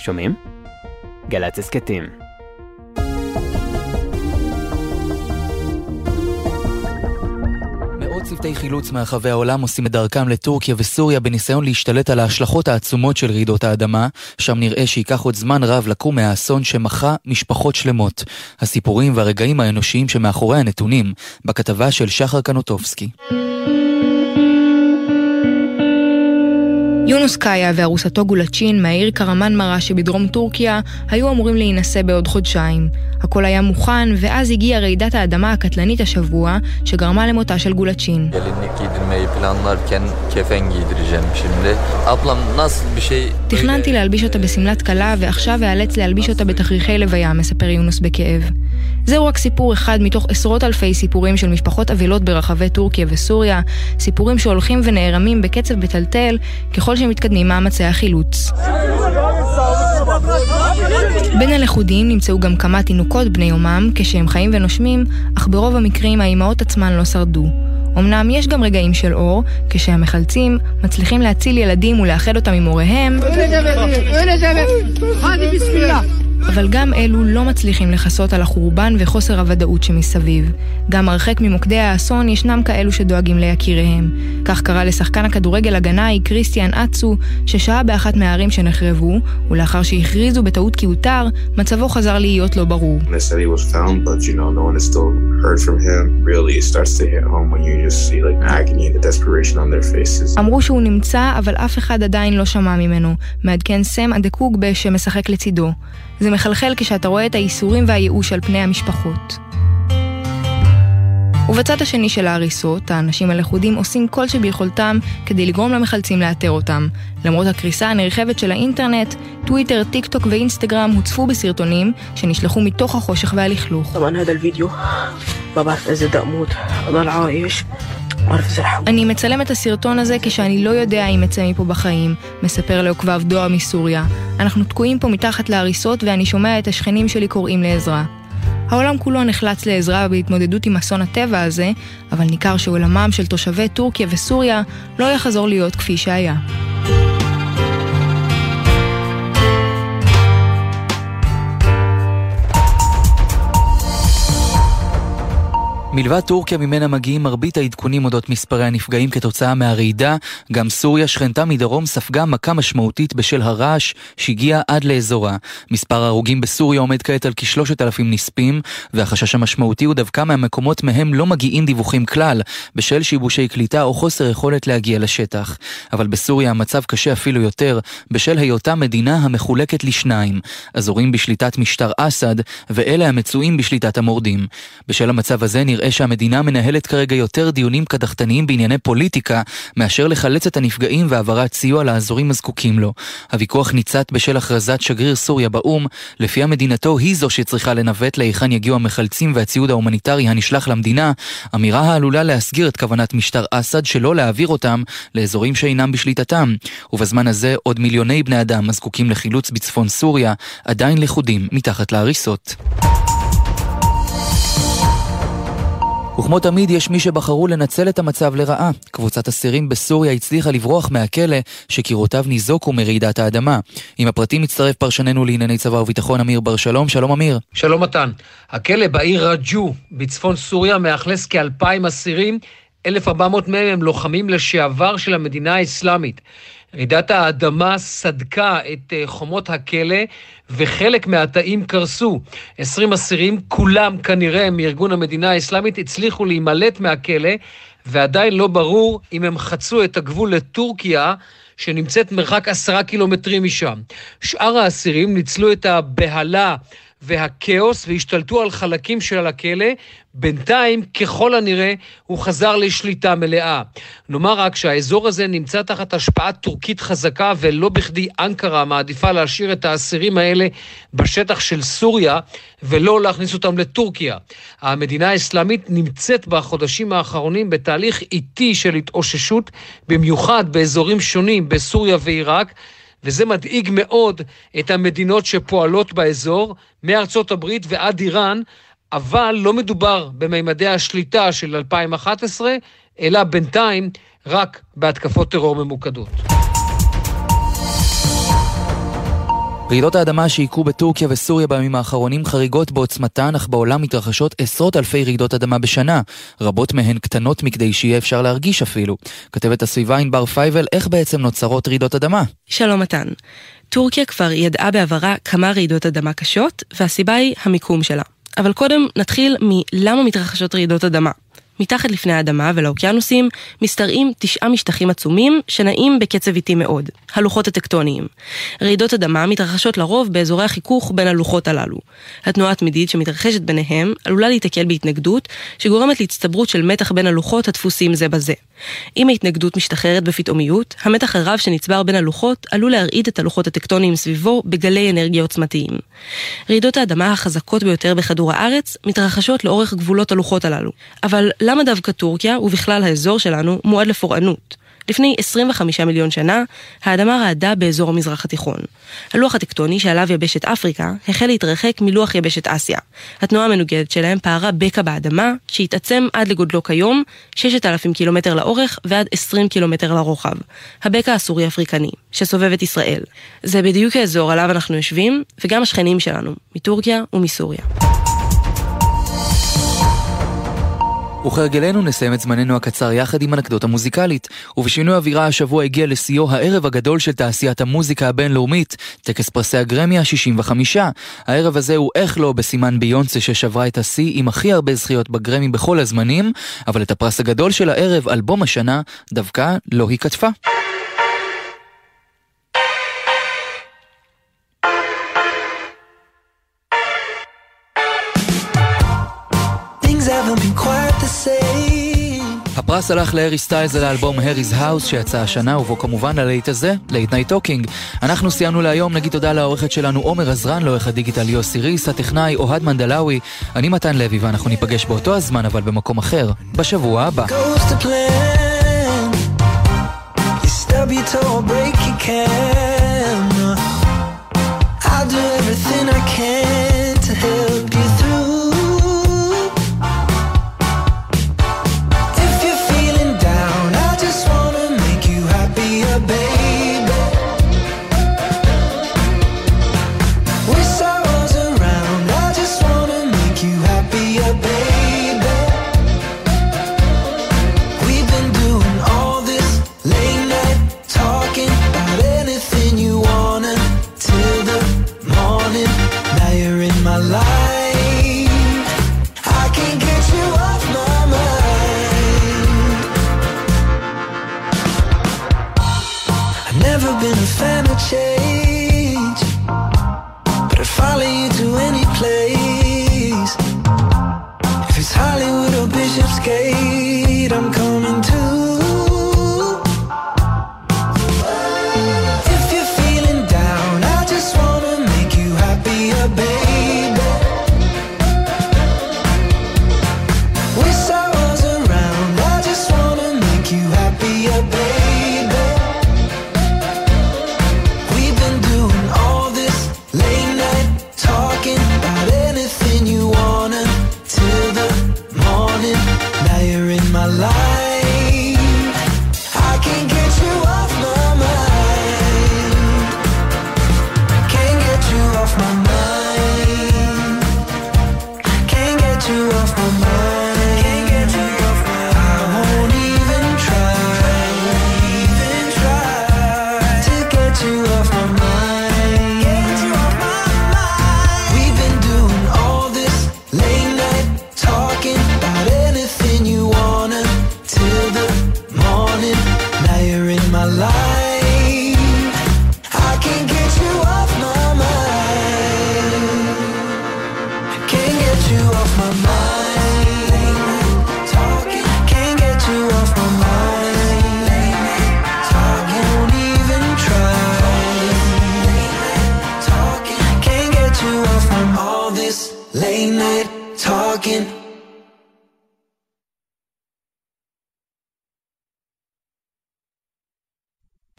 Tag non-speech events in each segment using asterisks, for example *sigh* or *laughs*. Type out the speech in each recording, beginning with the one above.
שומעים? גל"צ הסכתים. מאות צוותי חילוץ מרחבי העולם עושים את דרכם לטורקיה וסוריה בניסיון להשתלט על ההשלכות העצומות של רעידות האדמה, שם נראה שייקח עוד זמן רב לקום מהאסון שמחה משפחות שלמות. הסיפורים והרגעים האנושיים שמאחורי הנתונים, בכתבה של שחר קנוטובסקי. יונוס קאיה וארוסתו גולצ'ין מהעיר קרמן מרה שבדרום טורקיה היו אמורים להינשא בעוד חודשיים. הכל היה מוכן, ואז הגיעה רעידת האדמה הקטלנית השבוע, שגרמה למותה של גולצ'ין. תכננתי להלביש אותה בשמלת כלה, ועכשיו אאלץ להלביש אותה בתכריכי לוויה, מספר יונוס בכאב. זהו רק סיפור אחד מתוך עשרות אלפי סיפורים של משפחות אבלות ברחבי טורקיה וסוריה, סיפורים שהולכים ונערמים בקצב מטלטל ככל שמתקדמים מאמצי החילוץ. בין הלכודים נמצאו גם כמה תינוקות בני יומם כשהם חיים ונושמים, אך ברוב המקרים האימהות עצמן לא שרדו. אמנם יש גם רגעים של אור, כשהמחלצים מצליחים להציל ילדים ולאחד אותם עם הוריהם, אבל גם אלו לא מצליחים לכסות על החורבן וחוסר הוודאות שמסביב. גם הרחק ממוקדי האסון ישנם כאלו שדואגים ליקיריהם. כך קרה לשחקן הכדורגל הגנאי קריסטיאן אצו, ששהה באחת מהערים שנחרבו, ולאחר שהכריזו בטעות כי אותר, מצבו חזר להיות לא ברור. אמרו שהוא נמצא, אבל אף אחד עדיין לא שמע ממנו, מעדכן סם אדקוגבה שמשחק לצידו. זה מחלחל כשאתה רואה את הייסורים והייאוש על פני המשפחות. ובצד השני של ההריסות, האנשים הלכודים עושים כל שביכולתם כדי לגרום למחלצים לאתר אותם. למרות הקריסה הנרחבת של האינטרנט, טוויטר, טיק טוק ואינסטגרם הוצפו בסרטונים שנשלחו מתוך החושך והלכלוך. אני מצלם את הסרטון הזה כשאני לא יודע אם אצא מפה בחיים, מספר לעוקביו דואר מסוריה. אנחנו תקועים פה מתחת להריסות ואני שומע את השכנים שלי קוראים לעזרה. העולם כולו נחלץ לעזרה בהתמודדות עם אסון הטבע הזה, אבל ניכר שעולמם של תושבי טורקיה וסוריה לא יחזור להיות כפי שהיה. מלבד טורקיה ממנה מגיעים מרבית העדכונים אודות מספרי הנפגעים כתוצאה מהרעידה, גם סוריה שכנתה מדרום ספגה מכה משמעותית בשל הרעש שהגיע עד לאזורה. מספר ההרוגים בסוריה עומד כעת על כשלושת אלפים נספים, והחשש המשמעותי הוא דווקא מהמקומות מהם לא מגיעים דיווחים כלל, בשל שיבושי קליטה או חוסר יכולת להגיע לשטח. אבל בסוריה המצב קשה אפילו יותר, בשל היותה מדינה המחולקת לשניים, אזורים בשליטת משטר אסד, ואלה המצויים בשליטת המורדים. בשל המצב הזה נראה נראה שהמדינה מנהלת כרגע יותר דיונים קדחתניים בענייני פוליטיקה, מאשר לחלץ את הנפגעים והעברת סיוע לאזורים הזקוקים לו. הוויכוח ניצת בשל הכרזת שגריר סוריה באו"ם, לפיה מדינתו היא זו שצריכה לנווט להיכן יגיעו המחלצים והציוד ההומניטרי הנשלח למדינה, אמירה העלולה להסגיר את כוונת משטר אסד שלא להעביר אותם לאזורים שאינם בשליטתם. ובזמן הזה עוד מיליוני בני אדם הזקוקים לחילוץ בצפון סוריה, עדיין לכודים מתחת להריסות. וכמו תמיד יש מי שבחרו לנצל את המצב לרעה. קבוצת אסירים בסוריה הצליחה לברוח מהכלא שקירותיו ניזוקו מרעידת האדמה. עם הפרטים מצטרף פרשננו לענייני צבא וביטחון אמיר בר שלום. שלום אמיר. שלום מתן. הכלא בעיר רג'ו בצפון סוריה מאכלס כאלפיים אסירים, 1,400 מהם הם לוחמים לשעבר של המדינה האסלאמית. רעידת האדמה סדקה את אה, חומות הכלא וחלק מהתאים קרסו. 20 אסירים, כולם כנראה מארגון המדינה האסלאמית, הצליחו להימלט מהכלא, ועדיין לא ברור אם הם חצו את הגבול לטורקיה, שנמצאת מרחק עשרה קילומטרים משם. שאר האסירים ניצלו את הבהלה והכאוס והשתלטו על חלקים של הכלא. בינתיים, ככל הנראה, הוא חזר לשליטה מלאה. נאמר רק שהאזור הזה נמצא תחת השפעה טורקית חזקה, ולא בכדי אנקרה מעדיפה להשאיר את האסירים האלה בשטח של סוריה, ולא להכניס אותם לטורקיה. המדינה האסלאמית נמצאת בחודשים האחרונים בתהליך איטי של התאוששות, במיוחד באזורים שונים בסוריה ועיראק. וזה מדאיג מאוד את המדינות שפועלות באזור, מארצות הברית ועד איראן, אבל לא מדובר בממדי השליטה של 2011, אלא בינתיים רק בהתקפות טרור ממוקדות. רעידות האדמה שהיכו בטורקיה וסוריה בימים האחרונים חריגות בעוצמתן, אך בעולם מתרחשות עשרות אלפי רעידות אדמה בשנה. רבות מהן קטנות מכדי שיהיה אפשר להרגיש אפילו. כתבת הסביבה ענבר פייבל, איך בעצם נוצרות רעידות אדמה? שלום מתן. טורקיה כבר ידעה בעברה כמה רעידות אדמה קשות, והסיבה היא המיקום שלה. אבל קודם נתחיל מלמה מתרחשות רעידות אדמה. מתחת לפני האדמה ולאוקיינוסים משתרעים תשעה משטחים עצומים שנעים בקצב איטי מאוד, הלוחות הטקטוניים. רעידות אדמה מתרחשות לרוב באזורי החיכוך בין הלוחות הללו. התנועה התמידית שמתרחשת ביניהם עלולה להיתקל בהתנגדות שגורמת להצטברות של מתח בין הלוחות הדפוסים זה בזה. אם ההתנגדות משתחררת בפתאומיות, המתח הרב שנצבר בין הלוחות עלול להרעיד את הלוחות הטקטוניים סביבו בגלי אנרגיה עוצמתיים. רעידות האדמה החזקות ביותר בכדור הארץ מתרחשות לאורך גבולות הלוחות הללו. אבל למה דווקא טורקיה, ובכלל האזור שלנו, מועד לפורענות? לפני 25 מיליון שנה, האדמה רעדה באזור המזרח התיכון. הלוח הטקטוני שעליו יבשת אפריקה החל להתרחק מלוח יבשת אסיה. התנועה המנוגדת שלהם פערה בקע באדמה, שהתעצם עד לגודלו כיום, 6,000 קילומטר לאורך ועד 20 קילומטר לרוחב. הבקע הסורי-אפריקני, שסובב את ישראל. זה בדיוק האזור עליו אנחנו יושבים, וגם השכנים שלנו, מטורקיה ומסוריה. וכהרגלנו נסיים את זמננו הקצר יחד עם אנקדוטה מוזיקלית. ובשינוי אווירה השבוע הגיע לשיאו הערב הגדול של תעשיית המוזיקה הבינלאומית, טקס פרסי הגרמי ה-65. הערב הזה הוא איך לא בסימן ביונסה ששברה את השיא עם הכי הרבה זכיות בגרמי בכל הזמנים, אבל את הפרס הגדול של הערב, אלבום השנה, דווקא לא היא כתבה. הפרס הלך להארי סטיילס על האלבום Harry's House שיצא השנה, ובו כמובן הלהיט הזה, Late Night Talking. אנחנו סיימנו להיום, נגיד תודה לעורכת שלנו עומר עזרן, לעורך הדיגיטל יוסי ריס, הטכנאי אוהד מנדלאווי, אני מתן לוי ואנחנו ניפגש באותו הזמן אבל במקום אחר, בשבוע הבא. Everything I can to help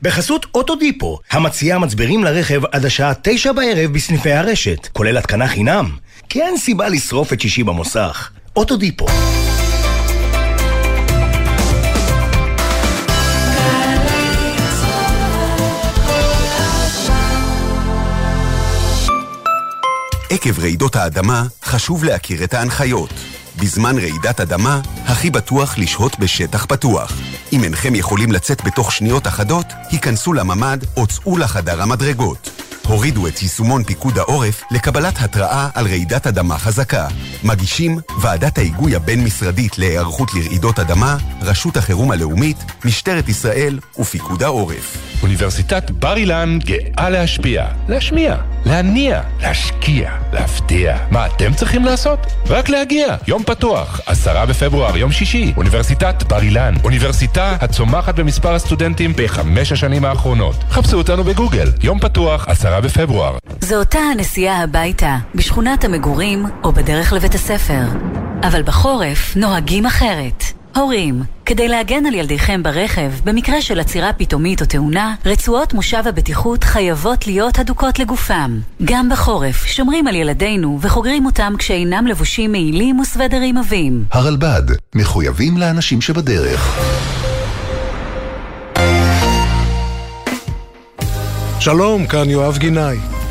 בחסות אוטודיפו, המציעה מצברים לרכב עד השעה תשע בערב בסניפי הרשת, כולל התקנה חינם. כי אין סיבה לשרוף את שישי במוסך. אוטודיפו. עקב רעידות האדמה חשוב להכיר את ההנחיות. בזמן רעידת אדמה, הכי בטוח לשהות בשטח פתוח. אם אינכם יכולים לצאת בתוך שניות אחדות, היכנסו לממ"ד או צאו לחדר המדרגות. הורידו את יישומון פיקוד העורף לקבלת התראה על רעידת אדמה חזקה. מגישים ועדת ההיגוי הבין-משרדית להיערכות לרעידות אדמה, רשות החירום הלאומית, משטרת ישראל ופיקוד העורף. אוניברסיטת בר אילן גאה להשפיע, להשמיע, להניע, להשקיע, להפתיע. מה אתם צריכים לעשות? רק להגיע. יום פתוח, עשרה בפברואר, יום שישי, אוניברסיטת בר אילן. אוניברסיטה הצומחת במספר הסטודנטים בחמש השנים האחרונות. חפשו אותנו בגוגל. יום פתוח, עשרה בפברואר. זו אותה הנסיעה הביתה, בשכונת המגורים או בדרך לבית הספר. אבל בחורף נוהגים אחרת. הורים, כדי להגן על ילדיכם ברכב, במקרה של עצירה פתאומית או תאונה, רצועות מושב הבטיחות חייבות להיות הדוקות לגופם. גם בחורף שומרים על ילדינו וחוגרים אותם כשאינם לבושים מעילים וסוודרים עבים. הרלב"ד, מחויבים לאנשים שבדרך. שלום, כאן יואב גינאי.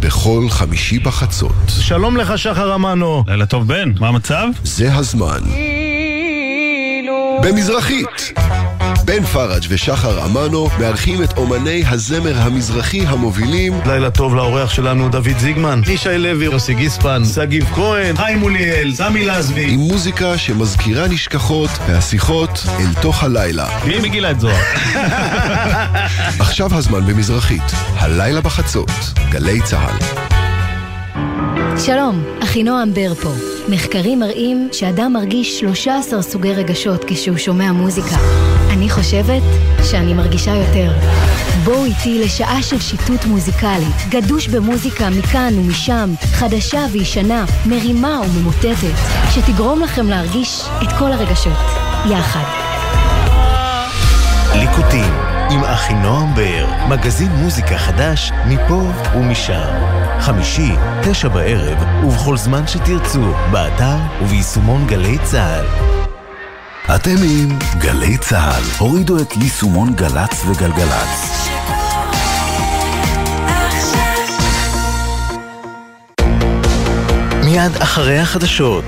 בכל חמישי בחצות. שלום לך, שחר אמנו. לילה טוב, בן, מה המצב? זה הזמן. במזרחית. בן פראג' ושחר אמנו מארחים את אומני הזמר המזרחי המובילים. לילה טוב לאורח שלנו דוד זיגמן, ישי לוי, יוסי גיספן, שגיב כהן, חיים מוליאל, סמי לזבי. עם מוזיקה שמזכירה נשכחות והשיחות אל תוך הלילה. מי מגילה את זוהר? *laughs* עכשיו הזמן במזרחית, הלילה בחצות, גלי צה"ל. שלום, אחינועם בר פה. מחקרים מראים שאדם מרגיש 13 סוגי רגשות כשהוא שומע מוזיקה. אני חושבת שאני מרגישה יותר. בואו איתי לשעה של שיטוט מוזיקלית, גדוש במוזיקה מכאן ומשם, חדשה וישנה, מרימה וממוטטת, שתגרום לכם להרגיש את כל הרגשות, יחד. ליקוטים עם אחינועם בר, מגזין מוזיקה חדש מפה ומשם. חמישי, תשע בערב, ובכל זמן שתרצו, באתר וביישומון גלי צה"ל. אתם עם גלי צה"ל. הורידו את יישומון גל"צ וגלגלצ. מיד אחרי החדשות